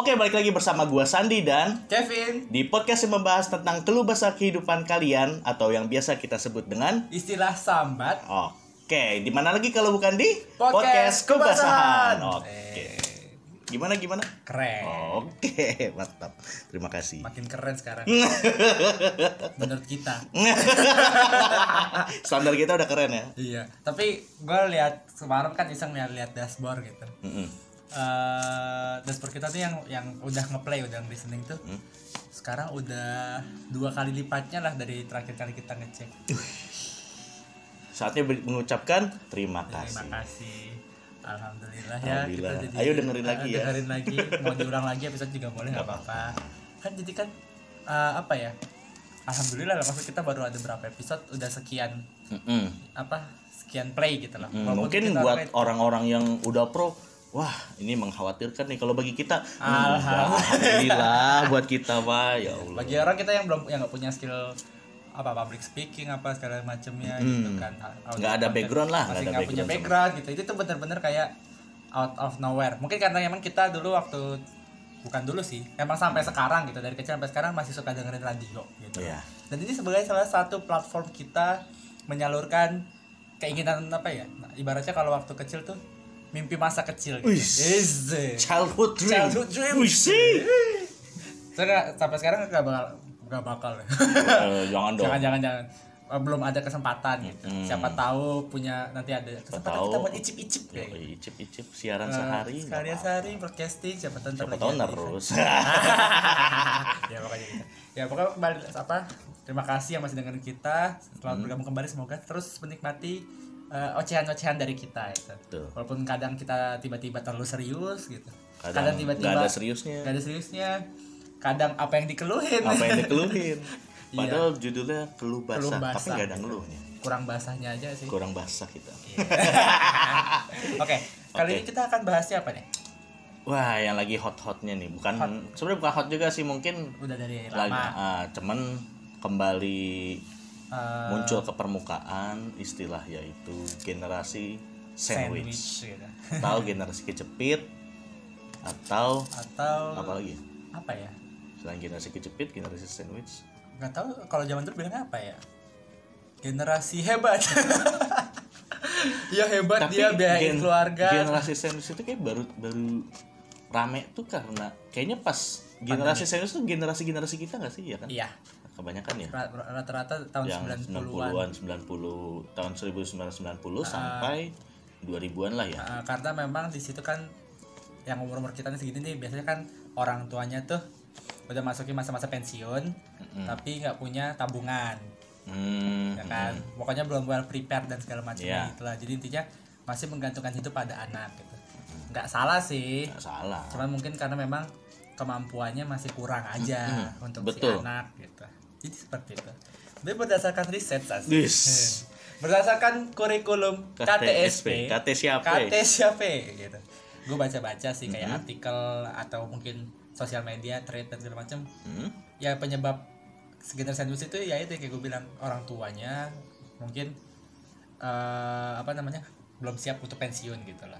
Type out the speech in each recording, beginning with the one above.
Oke, balik lagi bersama gua Sandi dan Kevin, di podcast yang membahas tentang keluh basah kehidupan kalian atau yang biasa kita sebut dengan istilah sambat Oke, di mana lagi kalau bukan di Podcast kebasahan. Kebasahan. Oke. Eh. Gimana gimana? keren. Oke, mantap. Terima kasih. Makin keren sekarang. Menurut kita. Standar kita udah keren ya. Iya. Tapi gue lihat kemarin kan iseng lihat lihat dashboard gitu. Mm-mm. Eh dashboard kita tuh yang yang udah ngeplay udah listening tuh. Hmm. Sekarang udah dua kali lipatnya lah dari terakhir kali kita ngecek. Saatnya mengucapkan terima Terima kasih. kasih. Alhamdulillah ya Alhamdulillah. kita jadi Ayo dengerin lagi eh, ya. Dengerin lagi. Mau diulang lagi episode juga boleh nggak apa-apa. Kan jadi kan eh, apa ya? Alhamdulillah lah maksud kita baru ada berapa episode udah sekian Mm-mm. apa sekian play gitu lah. Walaupun mungkin buat orang-orang yang udah pro wah ini mengkhawatirkan nih kalau bagi kita. Hmm, Alhamdulillah. buat kita pak. Ya Allah. Bagi orang kita yang belum yang nggak punya skill apa public speaking apa segala macamnya gitu kan. Audio Nggak ada background lah, masih ada nggak punya background gitu. Itu tuh bener-bener kayak out of nowhere. Mungkin karena emang kita dulu waktu bukan dulu sih emang sampai sekarang gitu. Dari kecil sampai sekarang masih suka dengerin radio gitu. Iya. dan ini sebagai salah satu platform kita menyalurkan keinginan apa ya? Nah, ibaratnya kalau waktu kecil tuh mimpi masa kecil gitu. Is childhood dream Childhood dream. Wih. Saya sampai sekarang nggak bakal nggak bakal ya. Eh, jangan dong jangan jangan jangan Eh, belum ada kesempatan gitu Hmm. siapa tahu punya nanti ada kesempatan tahu. kita buat icip icip Yo, ya icip icip siaran Eh, sehari sekali nggak sehari broadcasting siapa tahu siapa tahu terus ya pokoknya gitu ya pokoknya kembali apa terima kasih yang masih dengerin kita selamat Hmm. bergabung kembali semoga terus menikmati eh, ocehan-ocehan dari kita gitu. Betul. walaupun kadang kita tiba-tiba terlalu serius gitu kadang nggak ada seriusnya nggak ada seriusnya kadang apa yang dikeluhin apa yang dikeluhin Iya. padahal judulnya keluh basah, Keluh tapi basah. nggak ada ngeluhnya kurang basahnya aja sih kurang basah kita Oke, kali Oke. ini kita akan bahasnya apa nih? wah yang lagi hot hotnya nih bukan sebenarnya bukan hot juga sih mungkin Udah dari lagi lama. ah, cuman kembali eh, muncul ke permukaan istilah yaitu generasi sandwich, sandwich gitu. atau generasi kecepit atau Atau apa lagi apa ya? selain generasi kecepit generasi sandwich Nggak tahu kalau zaman dulu bilangnya apa ya? Generasi hebat. ya hebat dia biayain gen- keluarga. generasi sandwich itu kayak baru baru rame tuh karena kayaknya pas generasi sandwich tuh generasi generasi kita nggak sih ya kan Iya, kebanyakan ya? Ra- rata-rata tahun yang 90-an. 90-an 90 tahun 1990 Ah. sampai 2000-an lah ya? Eh, karena memang di situ kan yang umur-umur kita segini nih biasanya kan orang tuanya tuh udah masukin masa-masa pensiun tapi nggak punya tabungan. Hmm, ya kan? pokoknya belum well prepare dan segala macamnya Iya. itulah. Jadi intinya masih menggantungkan hidup pada anak gitu. Nggak salah sih. Nggak salah. Cuman mungkin karena memang kemampuannya masih kurang aja untuk betul. si anak gitu jadi seperti itu. Tapi berdasarkan riset Sas, Dis. berdasarkan kurikulum KTSP KT siapa? KT siapa? Gitu. Gue baca-baca sih kayak artikel atau mungkin sosial media thread dan segala macam Hmm? ya penyebab sekitar sandwich itu ya itu kayak gue bilang orang tuanya mungkin eh, apa namanya belum siap untuk pensiun gitu lah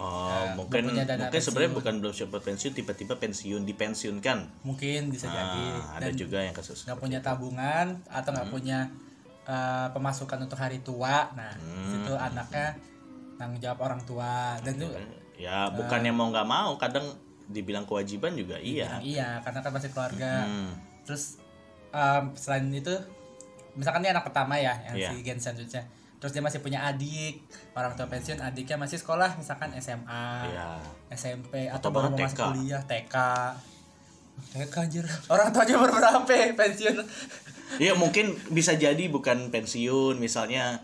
Oh, Ya, mungkin mungkin sebenarnya bukan belum siap pensiun tiba-tiba pensiun dipensiunkan. Mungkin bisa jadi. Ah, ada dan juga yang kasus nggak punya tabungan atau nggak punya eh, pemasukan untuk hari tua. Nah Hmm. situ anaknya tanggung jawab orang tua. Dan itu ya bukannya mau nggak mau kadang dibilang kewajiban juga iya. iya karena kan masih keluarga. Hmm. terus em, selain itu misalkan dia anak pertama ya yang Iya. si gen sandwichnya terus dia masih punya adik orang tua pensiun adiknya masih sekolah misalkan SMA Iya. SMP atau, Atau baru mau masuk TK. kuliah TK TK anjir orang tuanya baru berapa ya pensiun Iya mungkin bisa jadi bukan pensiun misalnya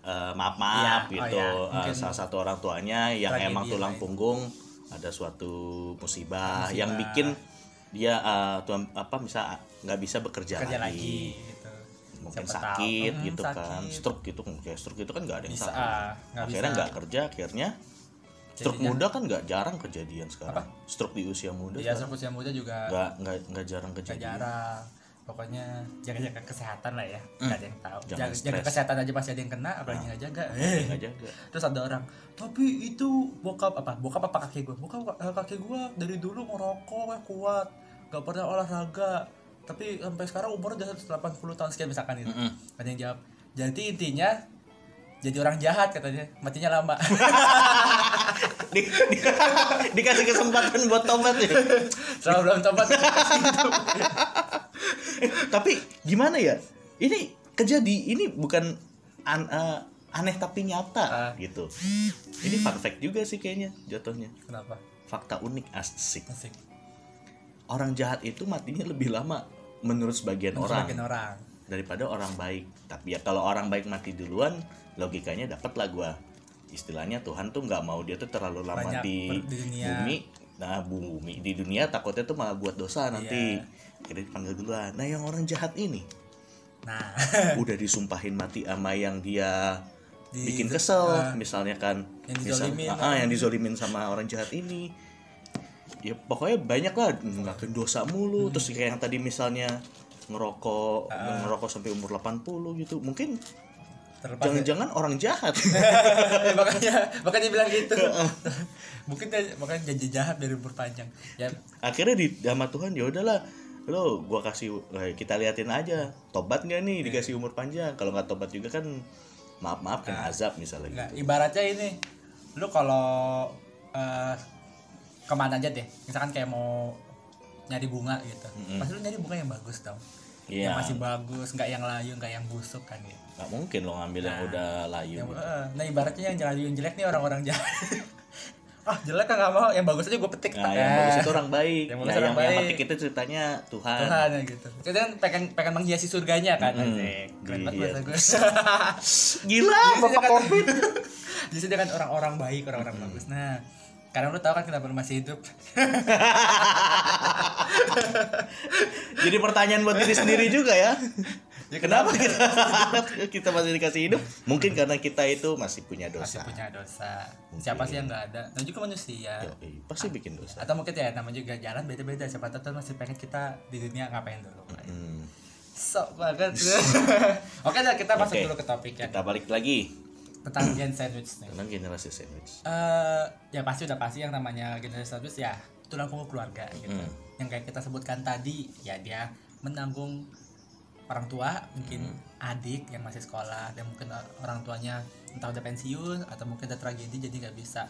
eh, maaf maaf Iya, oh gitu iya, eh, mungkin salah satu orang tuanya yang emang tulang lain. punggung ada suatu musibah, Musibah. yang bikin dia eh, tuan apa bisa nggak bisa bekerja kerja lagi. lagi mungkin Siapa tahu. sakit Hmm, gitu kan sakit. stroke gitu. Kayak stroke itu kan nggak ada yang Bisa, sakit. ah, nggak akhirnya nggak kerja akhirnya stroke Jadinya- muda kan nggak jarang kejadian sekarang. Stroke di usia muda ya sekarang. usia muda juga nggak nggak nggak jarang nggak kejadian. jarang. Pokoknya jaga-jaga kesehatan lah ya. Nggak ada yang tahu. Jangan jaga, jaga kesehatan aja pasti ada yang kena apalagi nggak jaga. Eh. nggak jaga. Terus ada orang tapi itu bokap apa? Bokap apa kakek gue bokap eh, kakek gue dari dulu ngerokok eh, kuat. Gak pernah olahraga tapi sampai sekarang umurnya udah 80 tahun sekian misalkan itu Mm-mm. ada yang jawab jadi intinya jadi orang jahat katanya. Matinya lama. Di, di- dikasih kesempatan buat tobat ya? Selama belum tobat. Tapi gimana ya? Ini kejadi ini bukan an- eh, aneh tapi nyata Ah. gitu. Ini fun fact juga sih kayaknya jatuhnya. Kenapa? Fakta unik asik. Asik. Orang jahat itu matinya lebih lama menurut sebagian orang. Sebagian orang. Daripada orang baik. Tapi ya kalau orang baik mati duluan logikanya dapat lah gua. Istilahnya Tuhan tuh nggak mau dia tuh terlalu lama Banyak di, dunia. bumi. Nah bumi di dunia takutnya tuh malah buat dosa nanti. Iya. jadi dipanggil duluan. Nah yang orang jahat ini. Nah. Udah disumpahin mati sama yang dia Di- bikin kesel. ah. misalnya kan Yang misal- dizolimin ah, ah, yang dizolimin sama orang jahat ini ya pokoknya banyak lah ngelakuin dosa mulu. Hmm. terus kayak yang tadi misalnya ngerokok Ah. ngerokok sampai umur 80 gitu. Mungkin jangan-jangan orang jahat. Makanya makanya bilang gitu. Mungkin makanya janji jahat dari umur panjang. Ya. Akhirnya di sama Tuhan ya udahlah lo gua kasih eh, kita liatin aja tobat nggak nih dikasih umur panjang? Kalau nggak tobat juga kan maaf maaf kena azab misalnya nggak gitu. ibaratnya ini lu kalau eh, ke mana aja deh misalkan kayak mau nyari bunga gitu pasti lu nyari bunga yang bagus dong Iya. yang masih bagus nggak yang layu nggak yang busuk kan gitu nggak mungkin lo ngambil yang udah layu yang, eh, nah ibaratnya yang layu yang jelek nih orang-orang jahat ah jelek kan nggak mau yang bagus aja gue petik Nah, yang Eh, bagus itu orang baik. Yang Yang, bagus nah, orang yang, yang baik. petik itu ceritanya Tuhan. Tuhan ya gitu kita kan pengen pengen menghiasi surganya kan Mm-mm. Asik. keren banget Iya. gue Gila, bapak covid. Jadi kan orang-orang baik, orang-orang bagus. Nah, karena lu tahu kan kenapa lu masih hidup. Jadi pertanyaan buat diri sendiri juga ya. Ya, kenapa kita kita masih dikasih hidup? Mungkin karena kita itu masih punya Masih dosa. punya dosa. Siapa sih yang nggak ada? Dan juga manusia. Yoi, pasti bikin dosa. Atau mungkin ya namanya juga jalan beda-beda. Siapa tahu masih pengen kita di dunia ngapain dulu. Hmm. Sok banget. Oke, dah kita masuk Oke. dulu ke topik ya Kita balik lagi tentang gen sandwich nih. tentang generasi sandwich. Eh, ya pasti udah pasti yang namanya generasi sandwich ya tulang punggung keluarga gitu. Hmm. Yang kayak kita sebutkan tadi ya dia menanggung orang tua, mungkin Hmm. adik yang masih sekolah dan mungkin orang tuanya entah udah pensiun atau mungkin udah tragedi jadi nggak bisa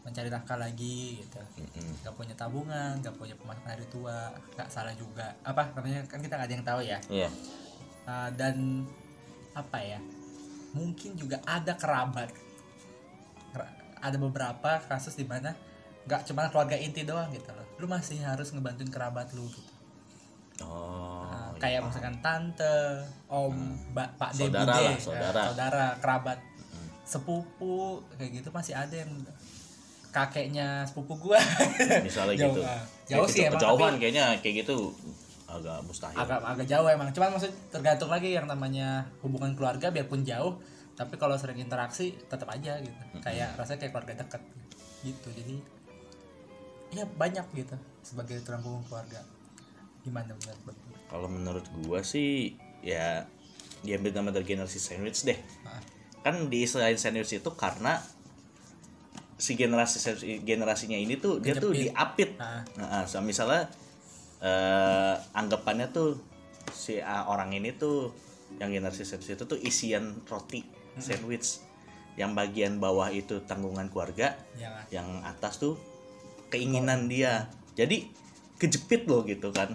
mencari nafkah lagi gitu. Mm-mm. Gak punya tabungan, gak punya pemasukan dari tua, nggak salah juga. Apa namanya kan kita nggak ada yang tahu ya. Iya. Uh, dan apa ya mungkin juga ada kerabat Ker- ada beberapa kasus di mana nggak cuma keluarga inti doang gitu loh lu masih harus ngebantuin kerabat lu gitu Oh. Nah, iya, kayak paham. misalkan tante om ba- pak Saudara bude, lah, ya, saudara. saudara kerabat sepupu kayak gitu masih ada yang kakeknya sepupu gua misalnya Jauh, gitu. Ya, Jauh gitu, sih emang, Kejauhan tapi- kayaknya kayak gitu agak mustahil. agak agak jauh emang cuman maksud tergantung lagi yang namanya hubungan keluarga biarpun jauh tapi kalau sering interaksi tetap aja gitu kayak rasanya kayak keluarga dekat gitu jadi ya banyak gitu sebagai tulang punggung keluarga gimana menurut? Kalau menurut gua sih ya diambil nama dari generasi sandwich deh. Ah, Kan di selain sandwich itu karena si generasi generasinya ini tuh dia tuh Kejepit. diapit. ah, Nah, so, misalnya eh anggapannya tuh si ah, orang ini tuh yang generasi sandwich itu tuh isian roti sandwich. Yang bagian bawah itu tanggungan keluarga, yang atas tuh keinginan dia. Jadi kejepit loh gitu kan.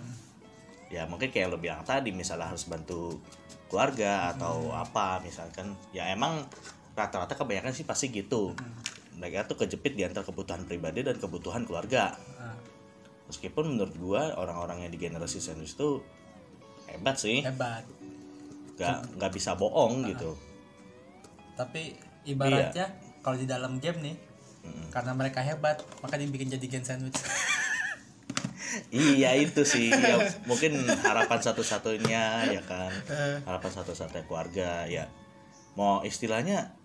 Ya mungkin kayak lo bilang tadi misalnya harus bantu keluarga atau apa misalkan. Ya emang rata-rata kebanyakan sih pasti gitu. Mereka tuh kejepit di antara kebutuhan pribadi dan kebutuhan keluarga. Ah, meskipun menurut gua orang-orang yang di generasi sandwich tuh hebat sih. Hebat. Nggak nggak bisa bohong gitu. Tapi ibaratnya kalau di dalam game nih Mm. karena mereka hebat maka dibikin jadi gen sandwich Iya itu sih. Ya, mungkin harapan satu-satunya ya kan. Harapan satu-satunya keluarga ya. Mau istilahnya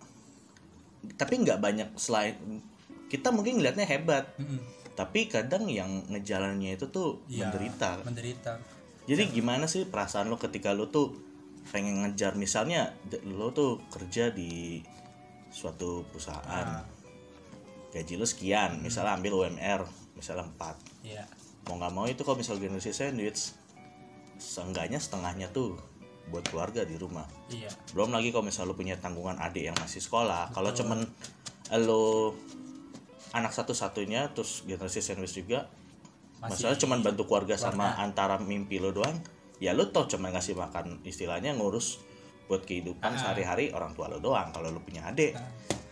tapi nggak banyak selain kita mungkin ngelihatnya hebat. Mm-mm. Tapi kadang yang ngejalannya itu tuh Iya, menderita. menderita. Jadi gimana sih perasaan lo ketika lo tuh pengen ngejar? Misalnya lo tuh kerja di suatu perusahaan. Gaji lo sekian misalnya ambil UMR misalnya 4 iya. Mau nggak mau itu kalau misal generasi sandwich seenggaknya setengahnya tuh buat keluarga di rumah. Iya. Belum lagi kalau misal lo punya tanggungan adik yang masih sekolah. Kalau cuman lo anak satu-satunya terus generasi sandwich juga. Masih masalah cuman bantu keluarga sama antara mimpi lo doang ya lo tau cuma ngasih makan istilahnya ngurus buat kehidupan sehari-hari orang tua lo doang kalau lo punya adik.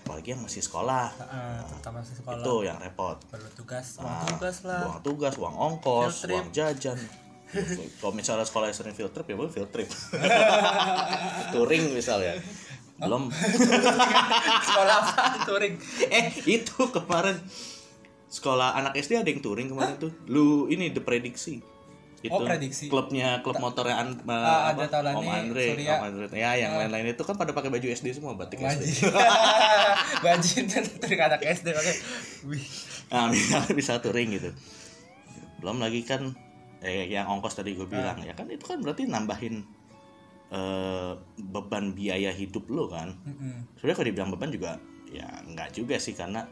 Apalagi yang masih sekolah. Heeh, terutama di sekolah. itu yang repot. Perlu tugas uang Ah, tugas lah. uang tugas uang ongkos uang jajan. Kalau misalnya sekolah sering field trip ya boleh field trip. Touring misalnya belum. Sekolah apa? Touring. Eh itu kemarin. Sekolah anak SD ada yang touring kemarin tuh. Lu ini the prediksi. Itu Oh, prediksi. klubnya klub motornya An- Ah, apa, ada Taulani, Om Andre Surya. Om Andre. Ya yang lain-lain itu kan pada pakai baju SD semua batik Wajib. SD Wajib dari anak SD oke wih. Nah misalnya bisa touring gitu. Belum lagi kan eh, yang ongkos tadi gue bilang ya kan itu kan berarti nambahin eh, beban biaya hidup lo kan. Mm-mm. sebenarnya kalau dibilang beban juga ya nggak juga sih karena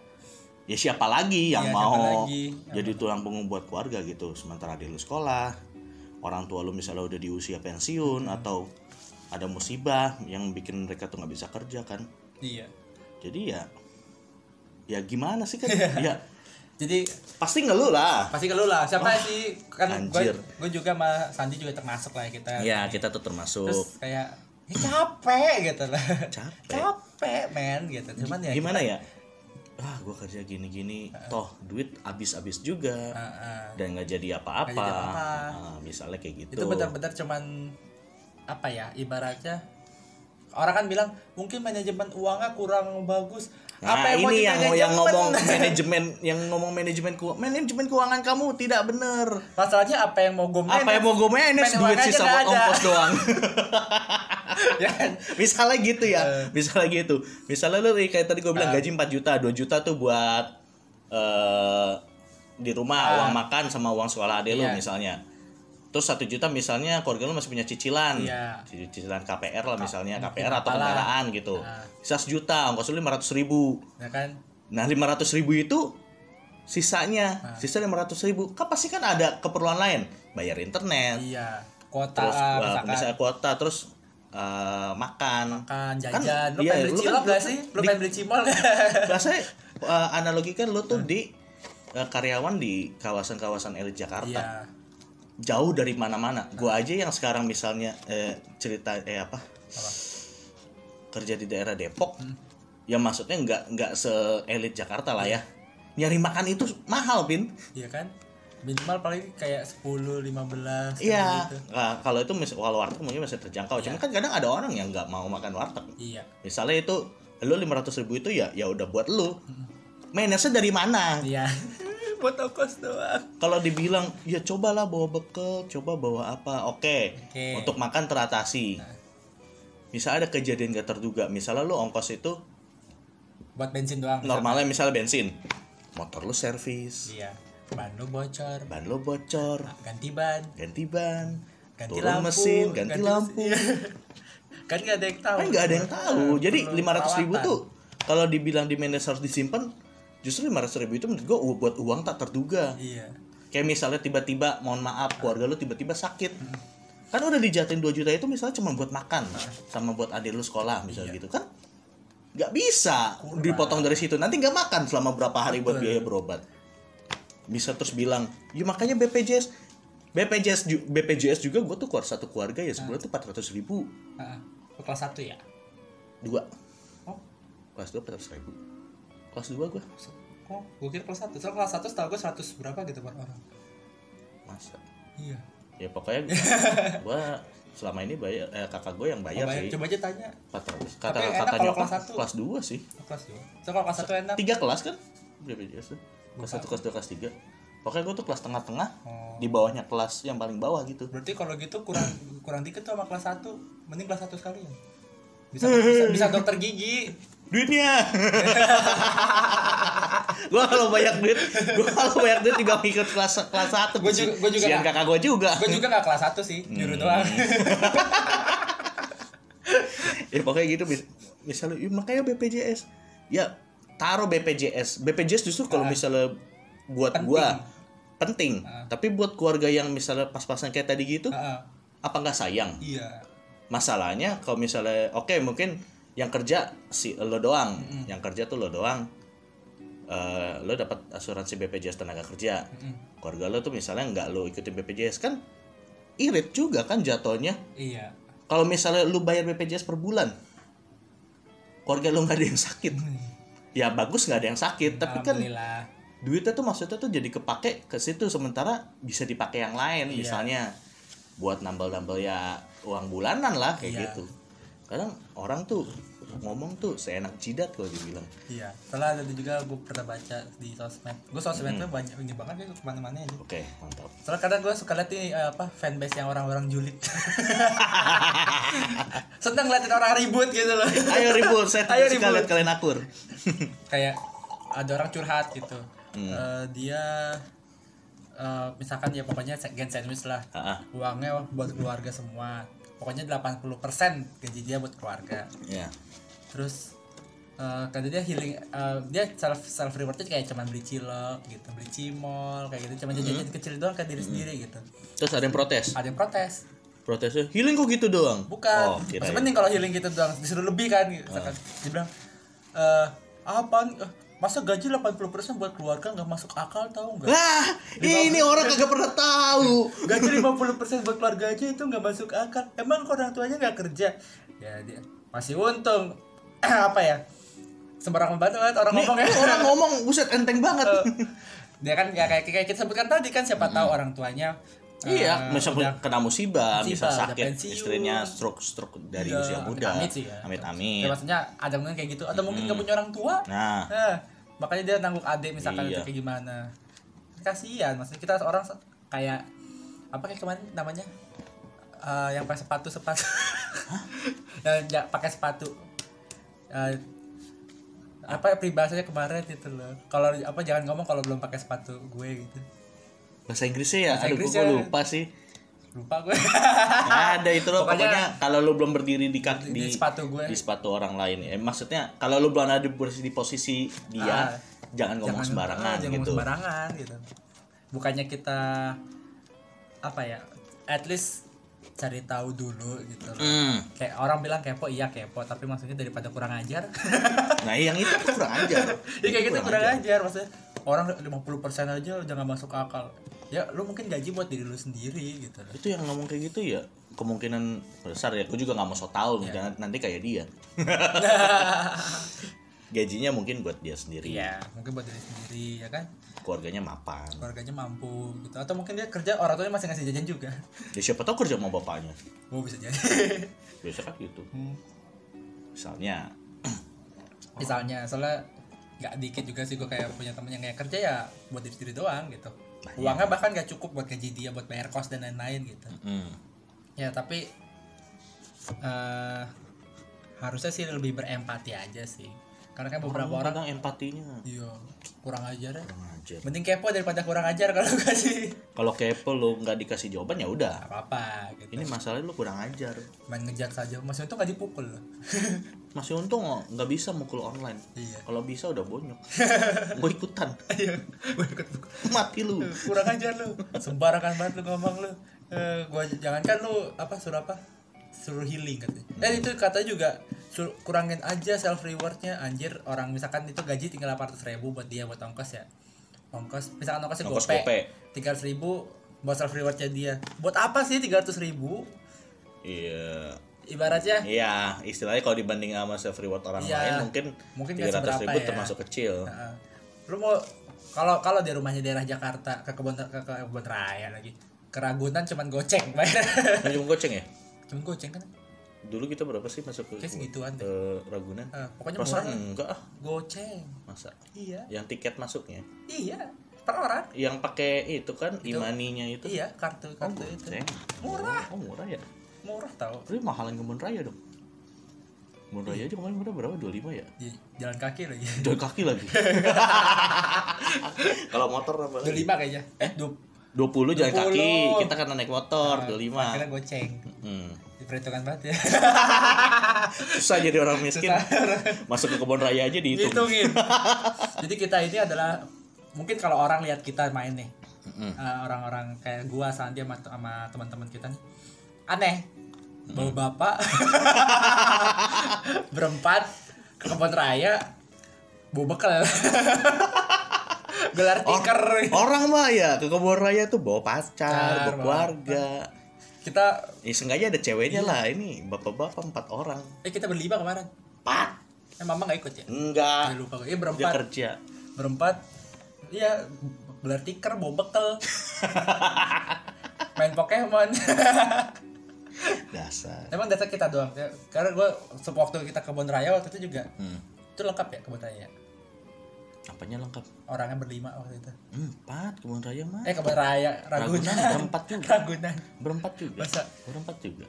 ya siapa lagi yang siapa mau lagi? jadi tulang punggung buat keluarga gitu. Sementara di lu sekolah orang tua lu misalnya udah di usia pensiun atau ada musibah yang bikin mereka tuh nggak bisa kerja kan. Iya. Jadi ya ya gimana sih kan? Ya jadi pasti ngeluh lah. Pasti ke lu lah. Siapa sih? Kan gue gue juga sama Sandi juga termasuk lah ya kita. Ya kita tuh termasuk. Terus kayak ya capek gitu lah. Capek. capek men gitu. Cuman ya gimana ya? Ah gue kerja gini-gini. Toh duit habis-habis juga. Ah, ah. dan nggak jadi apa-apa. Ah, misalnya kayak gitu. Itu benar-benar cuman apa ya ibaratnya orang kan bilang mungkin manajemen uangnya kurang bagus Nah, apa yang ini yang yang ngomong manajemen yang ngomong manajemen keuangan manajemen keuangan kamu tidak bener. masalahnya apa yang mau gue Apa yang mau gue manage duit sisa buat ongkos doang. ya kan Misalnya gitu ya. Eh. Misalnya gitu. Misalnya lu kayak tadi gue bilang gaji 4 juta, 2 juta tuh buat eh di rumah uang makan sama uang sekolah adik lu. Iya. misalnya. Terus satu juta misalnya keluarga lu masih punya cicilan. Iya. Cicilan KPR lah misalnya, KPR mungkin atau kendaraan gitu. Nah. Sisa sejuta, ongkos lu 500 ribu. ya kan Nah, 500 ribu itu sisanya, Nah. sisa 500 ribu. Kan pasti kan ada keperluan lain, bayar internet, iya kota terus uh, misalnya kuota, terus uh, makan. makan Kan, jajan lu iya, pengen beli lu kan- cilok lu gak kan sih lu di- pengen beli cimol? Biasanya uh, analogi kan lo tuh di uh, karyawan di kawasan-kawasan elit Jakarta. iya Jauh dari mana-mana. Gua aja yang sekarang misalnya eh, cerita eh apa? Apa? Kerja di daerah Depok. Hmm. Ya maksudnya nggak nggak se-elit Jakarta lah ya. Nyari makan itu mahal, Bin. iya kan minimal paling kayak 10 15 Iya, gitu. nah, kalau itu mis- kalau warteg mungkin masih terjangkau. Cuma kan kadang ada orang yang nggak mau makan warteg. iya Misalnya itu lu 500 ribu itu ya ya udah buat lu. Manage dari mana? iya buat ongkos doang Kalau dibilang ya cobalah bawa bekal, coba bawa apa? Oke. Oke. Untuk makan teratasi. Misal ada kejadian gak terduga, misalnya lu ongkos itu buat bensin doang normalnya misalnya bensin. Motor lu servis, iya ban lu bocor ban lu bocor, ganti ban ganti ban, ganti turun lampu mesin, ganti, lampu. iya. kan gak ada yang tahu kan nggak ada yang tahu jadi lima ratus ribu tuh kalau dibilang di manage harus disimpan justru lima ratus ribu itu menurut gue buat uang tak terduga. Iya. Kayak misalnya tiba-tiba mohon maaf keluarga lu tiba-tiba sakit. Kan udah dijatin 2 juta itu misalnya cuma buat makan sama buat adik lu sekolah misalnya gitu. Kan nggak bisa dipotong dari situ. Nanti nggak makan selama berapa hari buat biaya berobat. Bisa terus bilang ya makanya BPJS BPJS BPJS juga gue tuh keluar satu keluarga ya sebulan tuh 400 ribu. Heeh. Lu kelas satu ya? Dua. Oh. Kelas dua 400 ribu kelas dua gue kok? Gue kira kelas satu. Soalnya kelas satu setahu gue 100 berapa gitu per orang. Masa? Iya. Ya pokoknya gue selama ini bayar eh, kakak gue yang Oh, bayar. bayar. sih. Coba aja tanya. 400 kata Tapi enak kata nyokap kelas satu. kelas dua sih. Oh, kelas dua. So kalau kelas satu enak? tiga kelas kan? BPJS tuh kelas satu kelas dua kelas tiga. Pokoknya gue tuh kelas tengah-tengah oh. di bawahnya kelas yang paling bawah gitu. Berarti kalau gitu kurang kurang dikit tuh sama kelas satu. Mending kelas satu sekalian. Bisa bisa, bisa dokter gigi duitnya. Gua kalau banyak duit gua kalau banyak duit juga ikut kelas kelas satu Gua juga- gua juga Sian kakak gua juga. gue juga gak kelas 1 sih nyuruh doang. Ya pokoknya gitu mis- misalnya "Ih, makanya BPJS ya taruh BPJS BPJS justru kalau Ah. misalnya buat Penting. gua penting. Ah. tapi buat keluarga yang misalnya pas-pasan kayak tadi gitu Heeh. apa nggak sayang? Iya. Masalahnya kalau misalnya oke mungkin yang kerja si lo doang. Yang kerja tuh lo doang. Eh, lo dapat asuransi BPJS tenaga kerja. Mm-mm. keluarga lo tuh misalnya nggak lo ikutin BPJS kan irit juga kan jatuhnya. Iya. Kalau misalnya lu bayar BPJS per bulan keluarga lu nggak ada yang sakit. Ya bagus nggak ada yang sakit tapi kan duitnya tuh maksudnya tuh jadi kepake ke situ sementara bisa dipakai yang lain Iya. misalnya buat nambal-nambal ya uang bulanan lah kayak Iya. gitu kadang orang tuh ngomong tuh seenak jidat kalau dibilang. Iya soalnya ada juga gue pernah baca di sosmed. Gue sosmednya banyak ini banget ya ke mana-mana aja oke mantap. Soalnya kadang gue suka liat nih eh, apa fanbase yang orang-orang julid. Seneng ngeliatin orang ribut gitu loh. Ayo ribut saya Ayo ribut. lihat kalian akur. Kayak ada orang curhat gitu. Hmm. Eh, dia eh, misalkan ya pokoknya gen sandwich lah. Ah, ah. uangnya buat keluarga semua pokoknya 80% gaji dia buat keluarga. Ya terus eh kata dia healing eh, dia self self rewardnya kayak cuman beli cilok gitu beli cimol kayak gitu. Cuma jajan kecil doang ke diri sendiri gitu. Terus ada yang protes? Ada yang protes. Protesnya healing kok gitu doang? Bukan. Oh, masih penting kalau healing gitu doang disuruh lebih kan gitu. Misalkan dia bilang eh apaan? Eh, masa gaji 80% buat keluarga nggak masuk akal tahu nggak? Wah, ini orang kagak pernah tahu. gaji 50% buat keluarga aja itu nggak masuk akal. Emang kok orang tuanya nggak kerja? Ya dia masih untung. Apa ya? Sembarang kan orang Nih, ngomong ya. orang ngomong buset enteng banget. dia kan ya kayak kayak kita sebutkan tadi kan siapa tahu orang tuanya iya, eh, misal udah- kena musibah, musibah, misal udah sakit, pensiun. istrinya stroke stroke dari Iya, usia muda. amit-amit sih ya. Amit ya amit. maksudnya ada mungkin kayak gitu. Atau mungkin nggak punya orang tua. Nah, Nah, makanya dia nanggung adik misalkan Iya. itu kayak gimana. Kasihan maksudnya kita orang kayak apa kayak kemarin namanya? Eh, yang pakai sepatu sepatu. Yang ja- pakai sepatu. Eh, apa peribahasanya kemarin itu loh. Kalau apa jangan ngomong kalau belum pakai sepatu gue gitu bahasa Inggrisnya ya, Bahasa aduh Inggrisnya. gue lupa sih. lupa gue Nggak ada itu loh, Pokoknya- pokoknya, kalau lu belum berdiri di kaki di, di, sepatu gue di sepatu orang lain, eh, maksudnya kalau lu belum ada di posisi, di posisi dia, Ah. jangan ngomong sembarangan ah, jangan ngomong gitu. sembarangan gitu bukannya kita apa ya at least cari tahu dulu gitu loh. Hmm. kayak orang bilang kepo iya kepo tapi maksudnya daripada kurang ajar Nah, yang itu kurang ajar. ya kayak gitu Kurang kurang ajar. ajar maksudnya orang 50% aja jangan masuk akal ya lu mungkin gaji buat diri lu sendiri gitu. Loh itu yang ngomong kayak gitu ya kemungkinan besar ya. Aku juga nggak mau so tau jangan nanti kayak dia. Gajinya mungkin buat dia sendiri. Iya mungkin buat diri sendiri ya kan? Keluarganya mapan. Keluarganya mampu gitu. Atau mungkin dia kerja orang tuanya masih ngasih jajan juga. Ya siapa tahu kerja sama bapaknya. Oh bisa jadi. Biasa kan gitu. Hmm. misalnya. Misalnya soalnya nggak dikit juga sih gue kayak punya temen yang kayak kerja ya buat diri sendiri doang gitu Nah, uangnya bahkan gak cukup buat gaji dia buat bayar kos dan lain-lain gitu. Hmm, ya tapi eh harusnya sih lebih berempati aja sih karena kan beberapa orang orang empatinya. Iya kurang ajar ya. Kurang ajar. Mending kepo daripada kurang ajar kalau gak sih. Kalau kepo lu nggak dikasih jawaban ya udah. Gak apa-apa gitu. Ini masalahnya lu kurang ajar. Main ngejar saja. Maksudnya itu gak dipukul loh. Masih untung nggak bisa mukul online. Iya. Kalau bisa udah bonyok. Gue ikutan. Gue ikut. Mati lu. Kurang ajar lu. Sembarangan banget lu ngomong lu. Eh, gua jangankan lu apa suruh apa? Suruh healing katanya. Eh itu kata juga kurangin aja self rewardnya anjir orang misalkan itu gaji tinggal 800 ribu buat dia buat ongkos ya ongkos misalkan ongkosnya Ongkos gope gope. tiga ribu buat self rewardnya dia buat apa sih 300 ribu iya ibaratnya Iya, istilahnya kalau dibanding sama self reward orang Iya. lain mungkin Mungkin tiga ratus ribu ya. termasuk kecil. Heeh. lu mau kalau kalau di rumahnya daerah Jakarta ke kebun ke, ke kebun raya lagi keragunan cuman goceng bayar Nah, cuma goceng ya? cuman goceng kan Dulu kita berapa sih masuk ke, Kayak segituan ke Ragunan? Eh, pokoknya Perasaan murah. enggak ah, goceng masa. iya Yang tiket masuknya. iya per orang Yang pakai itu kan Itu. imaninya itu. iya kartu Oh, kartu itu goceng. Murah. Oh, murah ya. murah tau Tapi mahalan kebun raya dong. Kebun raya aja kemarin udah berapa 25 ya di jalan kaki lagi jalan kaki lagi kalau motor apa dua lagi lima kayaknya eh dua 20 jalan 20. kaki kita karena naik motor 25 akhirnya goceng hmm. Diperhitungkan banget ya. Susah jadi orang miskin. Masuk ke kebun raya aja dihitung. Hitungin jadi kita ini adalah mungkin kalau orang lihat kita main nih Mm-mm. eh, orang-orang kayak gua Sandi sama, sama teman-teman kita nih aneh. Bawa bapak berempat ke kebun raya bawa bekal. Gelar tikar. orang mah ya ke kebun raya tuh bawa pacar Pacar, bawa keluarga kita ya sengaja ada ceweknya lah ini bapak-bapak empat orang. Eh kita berlima kemarin. Empat? Eh mama nggak ikut ya? Enggak. Saya lupa gue. Iya dia berempat kerja. Berempat. Iya gelar tikar bawa bekal main Pokemon. Dasar. Emang dasar kita doang. Ya, karena gue waktu kita ke kebun raya waktu itu juga. Hmm. itu lengkap ya kebun raya apanya lengkap? Orangnya berlima waktu itu. Empat kebun raya mah eh kebun raya Ragunan. Ragunan berempat juga. Ragunan. Berempat juga? Masa? Berempat juga?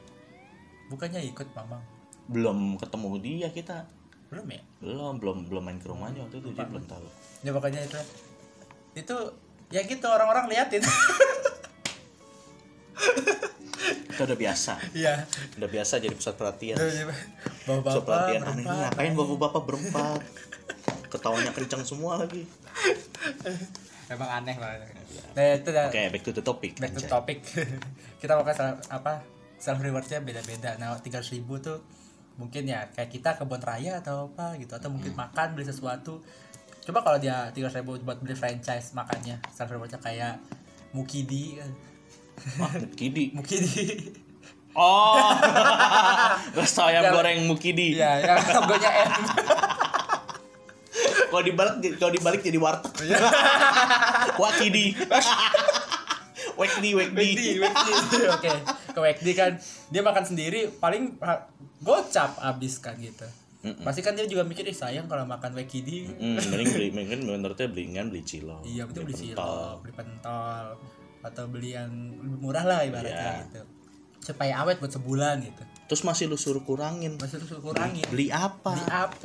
Bukannya ikut mamang? Belum ketemu dia kita. Belum ya? Belum belum belum main ke rumahnya waktu itu jadi belum tahu. Ya pokoknya itu. Itu ya gitu orang-orang liatin. Kita udah biasa. Iya. Udah biasa jadi pusat perhatian. Bawa pusat bapak perhatian. Aneh ngapain bapak-bapak berempat ketawanya kencang semua lagi. Emang aneh banget nah itu oke back to the topic back to Anjay. topic. Kita pakai sel- apa self rewardnya beda-beda. Nah tiga ribu tuh mungkin ya kayak kita kebun raya atau apa gitu atau mungkin makan beli sesuatu. Coba kalau dia tiga ribu buat beli franchise makannya self rewardnya kayak mukidi. Wah, Mukidi? Mukidi. Oh. Resto ayam Yang- goreng Mukidi. Ya yang logonya M kalau dibalik kalau dibalik jadi warteg Iya. Wakidi Wekdi Wekdi Wekdi, Wekdi. Oke, ke Wekdi kan dia makan sendiri paling gocap abis kan gitu. Pasti kan dia juga mikir ih sayang kalau makan Wekdi. Hmm, mending beli mending menurutnya beliingan beli cilok Iya betul beli pentol. cilok, beli pentol atau beli yang lebih murah lah ibaratnya Iya. gitu. Supaya awet buat sebulan gitu. terus masih lu suruh kurangin Masih harus kurangin. beli apa Beli AP.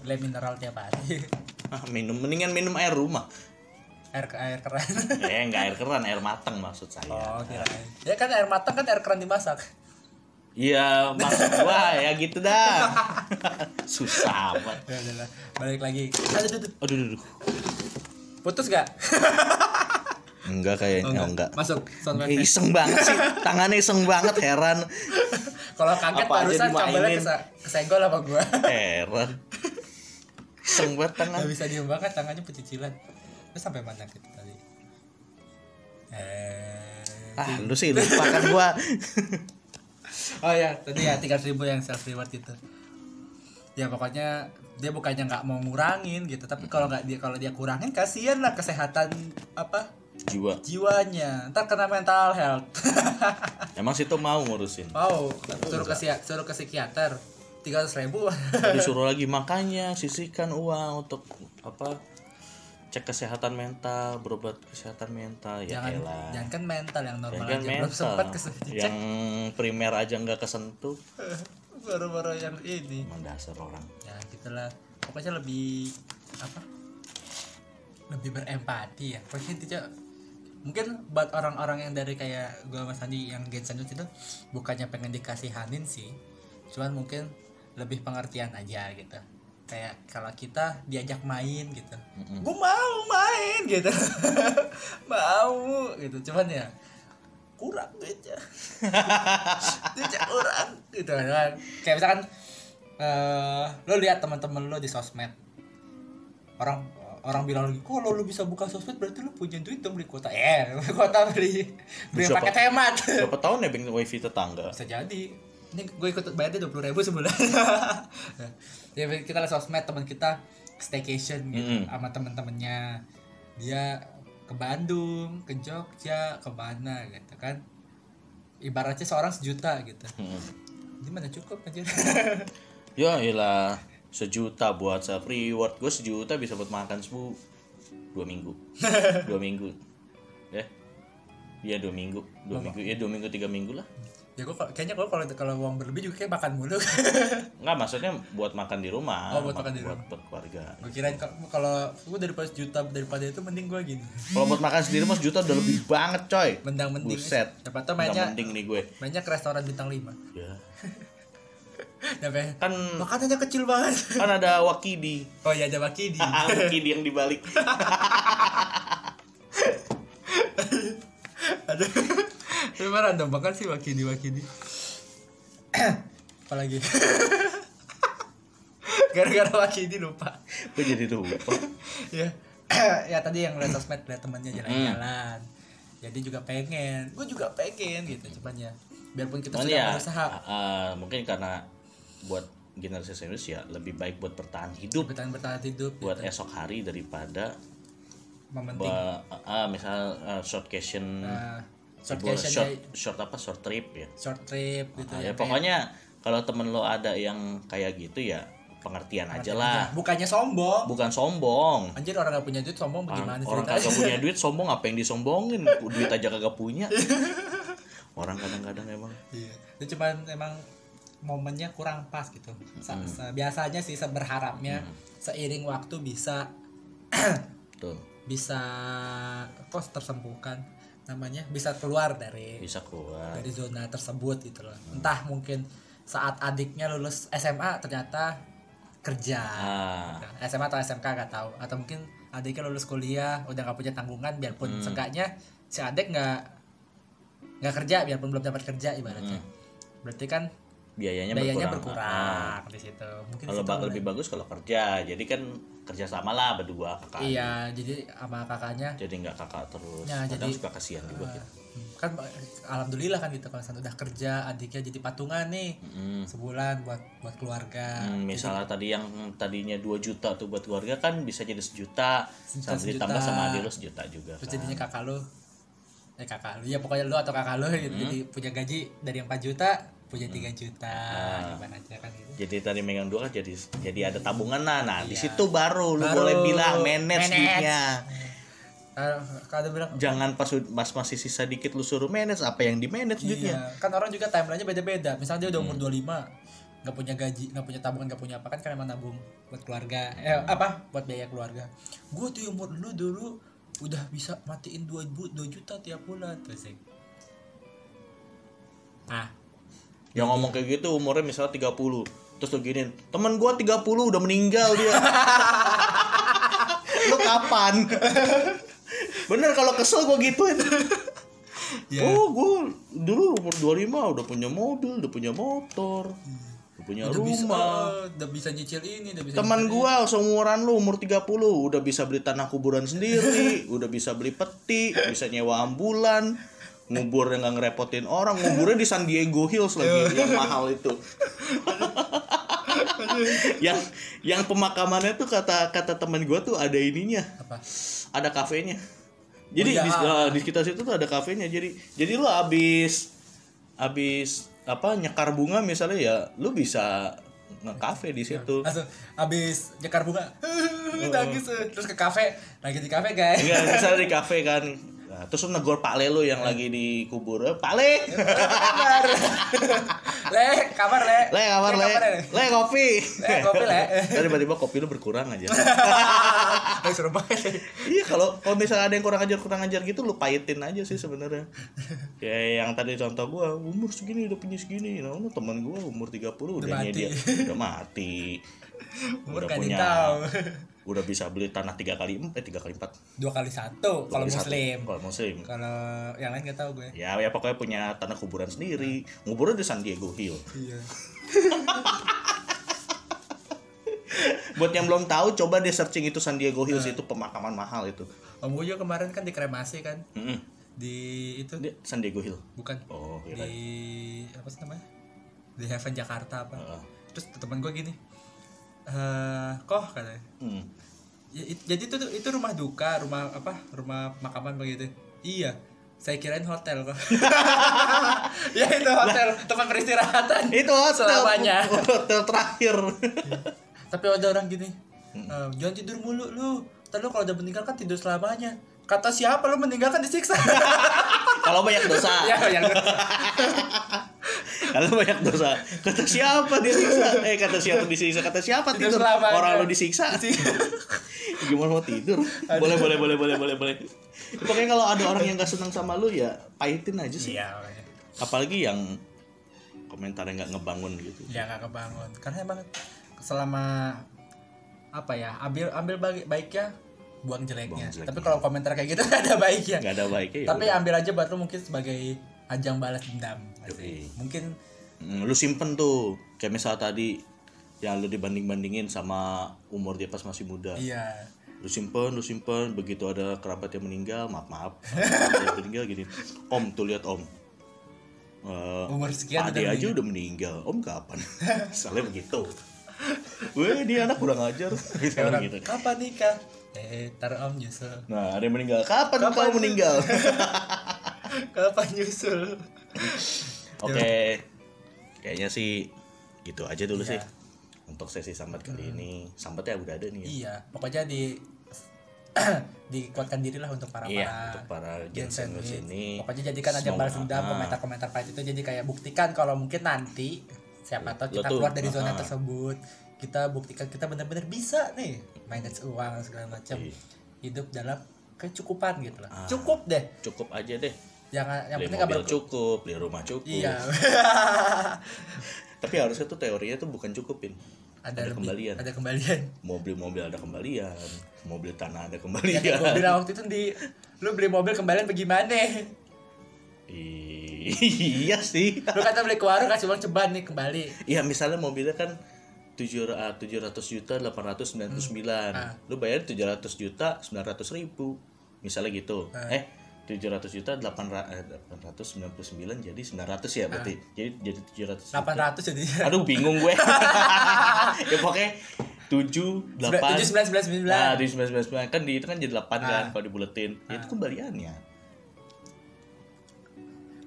Beli mineral tiap hari. ah, minum mendingan minum air rumah air air keran. eh enggak air keran air matang maksud saya Oh, kirain. Ya kan air matang kan air keran dimasak. Iya maksud gua ya gitu dah susah amat Ya. Balik lagi. Aduh, aduh, aduh. aduh. Putus gak? enggak kayaknya oh, enggak, Masuk sound Eh, iseng banget sih tangannya iseng banget heran Kalau kaget Apa barusan kesa- kesenggol apa gua. heran iseng banget tangan Gak bisa diem banget tangannya pecicilan. Terus sampai mana kita tadi? Eh. ah lu sih lupa kan gua Oh ya, tadi ya 3000 yang self reward itu. Ya pokoknya dia bukannya nggak mau ngurangin gitu, tapi kalau nggak dia kalau dia kurangin kasihan lah kesehatan apa jiwa jiwanya. Ntar kena mental health. emang situ mau ngurusin mau suruh ke suruh ke psikiater tiga ribu disuruh lagi makanya sisihkan uang untuk apa cek kesehatan mental berobat kesehatan mental. Ya jangan elah. jangan kan mental yang normal Jangan aja belum mental. sempat ke dicek yang primer aja nggak kesentuh. Baru-baru yang ini. Emang dasar orang. Ya gitulah. Pokoknya lebih apa lebih berempati ya. Pokoknya intinya mungkin buat orang-orang yang dari kayak gua mas Andi yang Gen itu bukannya pengen dikasihanin sih. Cuman mungkin lebih pengertian aja gitu. Kayak kalau kita diajak main gitu. Gue mau main gitu. Mau gitu. Cuman ya kurang duitnya duitnya kurang gitu. Kan kayak misalkan eh lo lihat teman-teman lo di sosmed. Orang orang bilang lagi kalau lo bisa buka sosmed? Berarti lo punya duit dong beli kuota. Eh kuota beli beli Siapa? paket hemat. berapa tahun nebeng wifi tetangga. Bisa jadi ini gue ikut bayarnya dua puluh ribu sebulan. Ya kita lihat sosmed teman kita staycation gitu Mm-mm. sama temen-temennya. Dia ke Bandung ke Jogja ke mana gitu kan. Ibaratnya seorang sejuta gitu. Hmm. gimana cukup aja ya iyalah. Sejuta buat self reward gue sejuta bisa buat makan sebu dua minggu. Dua minggu. Ya. Iya dua minggu. Dua minggu. Ya dua minggu tiga minggu lah ya gue kayaknya gue kalau kalau uang berlebih juga kayak makan mulu Enggak, maksudnya buat makan di rumah. Oh, buat makan di buat, rumah. buat keluarga. gue kirain kalau- gue daripada sejuta daripada itu mending gue gini Kalau buat makan sendiri mas juta udah lebih banget coy. mendang mending Buset. siapa tau Udah mainnya mending nih gue. mainnya ke restoran bintang 5 Ya. Kan makanannya kecil banget kan ada wakidi. oh iya ada Wakidi Ah, wakidi yang dibalik. Aduh. Tapi random banget sih Wakidi Wakidi. Apalagi. Gara-gara Wakidi lupa. Gue jadi lupa. ya. ya tadi yang lihat sosmed lihat temannya jalan-jalan. Jadi juga pengen, gue juga pengen gitu cuman ya. Biarpun kita sudah ya, berusaha ah, mungkin karena buat generasi senior ya lebih baik buat bertahan hidup bertahan bertahan hidup buat gitu. esok hari daripada mementing buat ah, misal short uh, short vacation short, ya, short apa? Short trip ya. Short trip gitu Ah, ya. ya. kayak- pokoknya kalau temen lo ada yang kayak gitu ya pengertian aja lah. Bukannya sombong. bukan sombong. Anjir orang gak punya duit sombong. Bagaimana orang ceritanya? kagak punya duit sombong. Apa yang disombongin? Duit aja kagak punya. Orang kadang-kadang emang. Iya. Itu cuman emang momennya kurang pas gitu. Sa- sa- biasanya sih seberharapnya seiring waktu bisa tuh bisa kok tersembuhkan namanya bisa keluar dari bisa keluar. dari zona tersebut gitu loh. Entah mungkin saat adiknya lulus SMA ternyata kerja. ah. SMA atau SMK gak tahu. Atau mungkin adiknya lulus kuliah udah gak punya tanggungan biarpun seenggaknya si adik nggak nggak kerja biarpun belum dapat kerja ibaratnya. Berarti kan biayanya, biayanya berkurang, berkurang, di situ. Mungkin kalau situ lebih bagus kalau kerja. Jadi kan kerja sama lah berdua kakak. Iya jadi sama kakaknya. Jadi nggak kakak terus. Ya, kadang jadi- suka kasihan juga gitu kan alhamdulillah kan gitu kalau misalnya udah kerja adiknya jadi patungan nih. Mm. sebulan buat buat keluarga. Hmm, misalnya tadi yang tadinya 2 juta tuh buat keluarga kan bisa jadi sejuta. Sejuta, sama ditambah sama adik lu sejuta juga terus kan. jadinya kakak lu. Eh kakak lu. Ya pokoknya lu atau kakak lu gitu Hmm. jadi punya gaji dari yang 4 juta punya 3 juta Ah. gimana aja kan gitu jadi tadi megang dua kan jadi jadi ada tabungan nah nah di Iya. situ baru lu Baru boleh bilang manage manage. duitnya Kalau kalau bilang jangan pas pas masih sisa dikit lu suruh manage apa yang di manage duitnya Iya, kan orang juga timelinenya beda-beda. Misalnya dia udah Hmm. umur 25, nggak punya gaji, nggak punya tabungan, nggak punya apa kan kan emang nabung buat keluarga. Eh apa? Buat biaya keluarga. Gue tuh umur lu dulu udah bisa matiin 2 bu 2 juta tiap bulan. Ah, yang ngomong kayak gitu umurnya misalnya 30 terus lu giniin temen gua 30 udah meninggal dia. Lu kapan? Bener kalau kesel gua gituin. Iya. oh gua dulu umur 25 udah punya mobil udah punya motor udah punya udah bisa rumah. oh, udah bisa nyicil ini, udah bisa teman gua seumuran lu umur 30 udah bisa beli tanah kuburan sendiri udah bisa beli peti bisa nyewa ambulan ngubur yang nggak ngerepotin orang nguburnya di San Diego Hills lagi yang mahal itu yang yang pemakamannya tuh kata kata teman gua tuh ada ininya apa? ada kafenya jadi Oh, iya. di, eh, di sekitar situ tuh ada kafenya jadi jadi lu abis abis apa nyekar bunga misalnya ya lu bisa ngekafe di situ Langsung habis nyekar bunga, nangis terus ke kafe, lagi di kafe guys. Enggak, misalnya di kafe kan. Nah, terus lu negor Pak Le lu yang lagi dikubur. Eh, Pak Le. kabar le kabar le Le, kamar Le. Le, kopi. le kopi le Dan tiba-tiba kopi lu berkurang aja. Eh, seru banget iya, kalau kalau misalnya ada yang kurang ajar kurang ajar gitu lu pahitin aja sih sebenarnya. Kayak yang tadi contoh gua, umur segini udah punya segini. Nah, teman gua umur 30 udah, mati. dia udah mati. umur udah punya tahu udah bisa beli tanah tiga kali empat eh tiga kali empat. Dua kali satu kalau muslim. kalau muslim. Kalau yang lain gak tahu gue. Ya ya pokoknya punya tanah kuburan sendiri. Nguburnya di San Diego Hill iya. Buat yang belum tahu coba deh searching itu San Diego Hills itu pemakaman mahal itu. Om gue juga kemarin kan dikremasi kan? Mm-mm. di itu? Dia San Diego Hill. Bukan. Oh kira di apa sih namanya? Di Heaven Jakarta apa? Heeh. terus teman gue gini eh kok katanya Hmm. Ya, it- jadi itu itu rumah duka, rumah apa? Rumah makaman begitu. Iya. Saya kirain hotel kok. ya itu hotel, tempat peristirahatan. itu hotel Selamanya. hotel terakhir Tapi ada orang gini. "Eh, jangan tidur mulu lu. Ntar lu kalau udah meninggal kan tidur selamanya. Kata siapa lu meninggal kan disiksa. kalau banyak dosa ya yang Kalau banyak dosa. Kata siapa dia siksa? Eh kata siapa disiksa? Kata siapa Tidur tidur? Orang lu disiksa. Gimana mau tidur? Boleh boleh boleh boleh boleh boleh. Pokoknya kalau ada orang yang gak senang sama lu ya pahitin aja sih. iya Apalagi yang komentarnya nggak ngebangun gitu. ya nggak kebangun karena emang selama apa ya ambil ambil baik baiknya buang jeleknya Buang jeleknya. tapi kalau komentar kayak gitu nggak ada baiknya Nggak ada baiknya ya. tapi udah. ambil aja buat lu mungkin sebagai ajang balas dendam mungkin Hmm, lu simpen tuh kayak misal tadi yang lu dibanding bandingin sama umur dia pas masih muda. iya. Lu simpen lu simpen begitu ada kerabat yang meninggal maaf maaf. Yang meninggal gini om tuh lihat om. Eh, umur sekian Ade aja udah meninggal. Om kapan? Soalnya begitu. Weh dia anak kurang ajar. Orang, gitu. kapan nikah? Eh tar om nyusul nah ada yang meninggal. Kapan, Kapan? kau meninggal kapan nyusul oke kayaknya sih gitu aja dulu Iya. sih untuk sesi sambat kali ini sambatnya udah ada nih ya. iya pokoknya di dikuatkan diri lah untuk para Iya, para untuk para Gen Gen sandwich. Sandwich ini. Pokoknya jadikan aja balas dendam ah. komentar-komentar pahit itu jadi kayak buktikan kalau mungkin nanti siapa tahu kita tuh, keluar dari zona ah. tersebut kita buktikan kita benar-benar bisa nih manage uang segala macam Iya. hidup dalam kecukupan gitu lah Ah. cukup deh cukup aja deh jangan yang beli penting mobil cukup beli rumah cukup. Iya. Tapi harusnya tuh teorinya tuh bukan cukupin ada, Ada lebih kembalian. ada kembalian. Mobil-mobil ada kembalian mobil tanah ada ya kembalian. gue bilang waktu itu di lu beli mobil kembalian bagaimana iya sih. Lu kata beli ke warung kasih uang ceban nih kembali. Iya misalnya mobilnya kan tujuh tujuh ratus juta delapan ratus sembilan puluh sembilan. Ah. lu bayar tujuh ratus juta sembilan ratus ribu. Misalnya gitu. Ah. eh tujuh ratus juta delapan ratus sembilan puluh sembilan jadi sembilan ratus ya berarti. Jadi jadi tujuh ratus 800 jadi aduh bingung gue. Ya pokoknya tujuh delapan. tujuh sembilan sembilan sembilan. Nah tujuh sembilan sembilan sembilan. Kan di itu kan jadi delapan kan Ah. kalau dibuletin ya itu kembaliannya.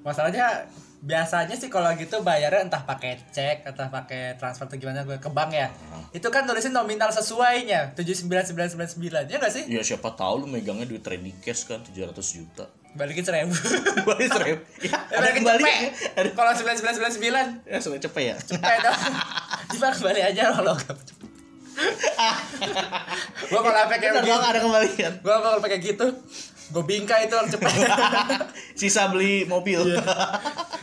Masalahnya biasanya sih kalau gitu bayarnya entah pakai cek entah pakai transfer atau gimana gue ke bank ya. Itu kan tulisin nominal sesuainya tujuh sembilan sembilan sembilan sembilan. Ya nggak sih? Ya siapa tahu lu megangnya duit trading cash kan tujuh ratus juta. Balikin seribu. Balik seribu. Ya, ya, ada balikin kembali kalau sembilan sembilan sembilan sembilan. Ya sudah cepet ya. Cepet dong. Diva kembali aja lo gue kalau Bener gitu ada kembalian. Gue kalau pakai gitu gue bingkai itu orang cepet. Sisa beli mobil.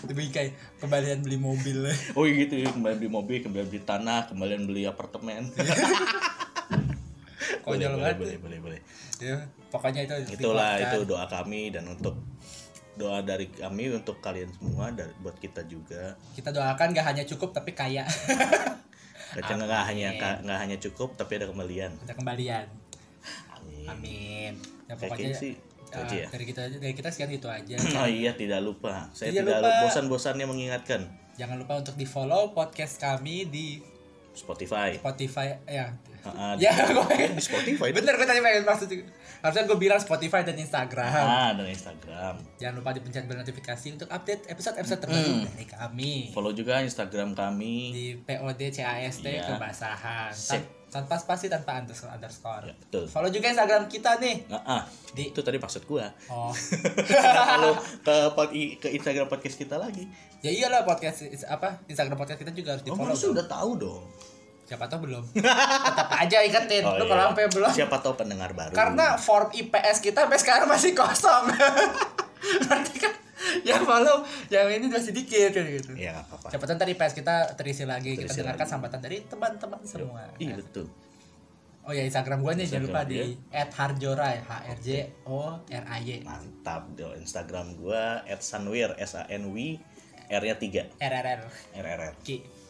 Dibingkai kembalian beli mobil. Oh iya gitu ya kembali beli mobil kembali beli tanah kembali beli apartemen. Boleh konyol boleh banget. boleh boleh boleh ya, pokoknya itu itulah itu doa kami dan untuk doa dari kami untuk kalian semua dan buat kita juga. Kita doakan gak hanya cukup tapi kaya. Kacang nggak hanya nggak hanya cukup tapi ada kembalian. Ada kembalian. Amin. Amin. Ya pokoknya sih, aja ya. dari kita dari kita sekian itu aja. Oh iya tidak lupa. Saya Tidak tidak lupa. bosan-bosannya mengingatkan. Jangan lupa untuk di follow podcast kami di Spotify. Spotify ya. Ah, ya gue di Spotify bener gue tadi pengen maksud harusnya gue bilang Spotify dan Instagram. Ah dan Instagram. Jangan lupa dipencet bel notifikasi untuk update episode episode terbaru dari kami. Follow juga Instagram kami. Di POD CAST Iya. kebasahan Sip. Tan- tanpa spasi tanpa underscore underscore. Ya, betul. Follow juga Instagram kita nih. Ah, ah. Di- itu tadi maksud gua. Oh. Kalau ke pod- ke Instagram podcast kita lagi? Ya iyalah podcast apa Instagram podcast kita juga harus di oh follow harusnya udah tahu dong? Siapa tahu belum. Tetap aja iketin Oh, lu iya. kalau sampai belum. Siapa tahu pendengar baru. Karena form IPS kita sampai sekarang masih kosong. Berarti kan yang follow yang ini masih dikit kan gitu. Ya nggak apa-apa. Siapa tahu ntar IPS kita terisi lagi. Kita Terisi dengarkan lagi. sambatan dari teman-teman semua. Iya betul. Oh ya Instagram gue nih jangan lupa di @harjoray h r j o r a y. Mantap do Instagram gua @sanwir s a n w r nya 3 r r r. R r r. Ki.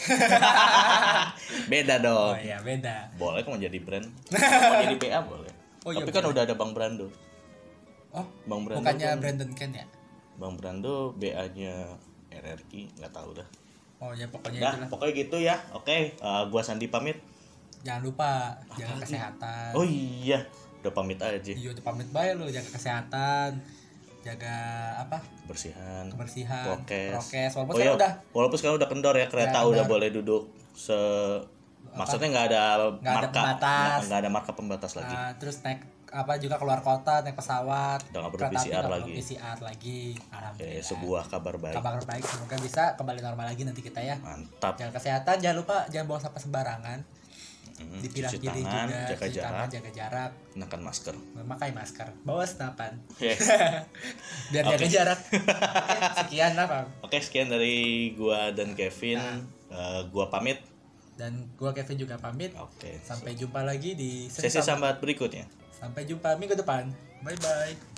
beda oh dong iya beda. Boleh kok mau jadi brand. Mau jadi PA boleh. Oh, iya, tapi kan udah ada Bang Brando. Oh Bang Brando bukannya kan- Brandon Ken ya Bang Brando BA nya RRQ nggak tahu dah oh ya pokoknya Nah, itulah pokoknya gitu ya. Oke, eh, gua Sandi pamit. jangan lupa jaga kesehatan Oh iya, udah pamit aja. iya udah pamit baik lu jaga kesehatan jaga apa Bersihan. kebersihan Prokes. prokes walaupun Oh sekarang iya, udah walaupun sekarang udah kendor ya, kereta Udah udah boleh duduk se maksudnya nggak ada ada marka pembatas. nggak- nggak ada marka pembatas lagi. ah, terus naik apa juga keluar kota naik pesawat Udah nggak perlu PCR lagi. PCR lagi Oke, alhamdulillah sebuah kabar baik. kabar baik semoga bisa kembali normal lagi nanti kita ya Mantap. jaga kesehatan jangan lupa jangan buang sampah sembarangan Hmm, dipilah cuci tangan, juga jaga cuci tangan, jarak, jaga jarak gunakan masker. memakai masker bawa senapan Yes. biar jaga jarak Oke, sekian lah. Oke, sekian dari gua dan Kevin. Nah. Eh, gua pamit. Dan gua Kevin juga pamit Oke. sampai jumpa lagi di Sesi sesi sambat berikutnya. sampai jumpa minggu depan bye bye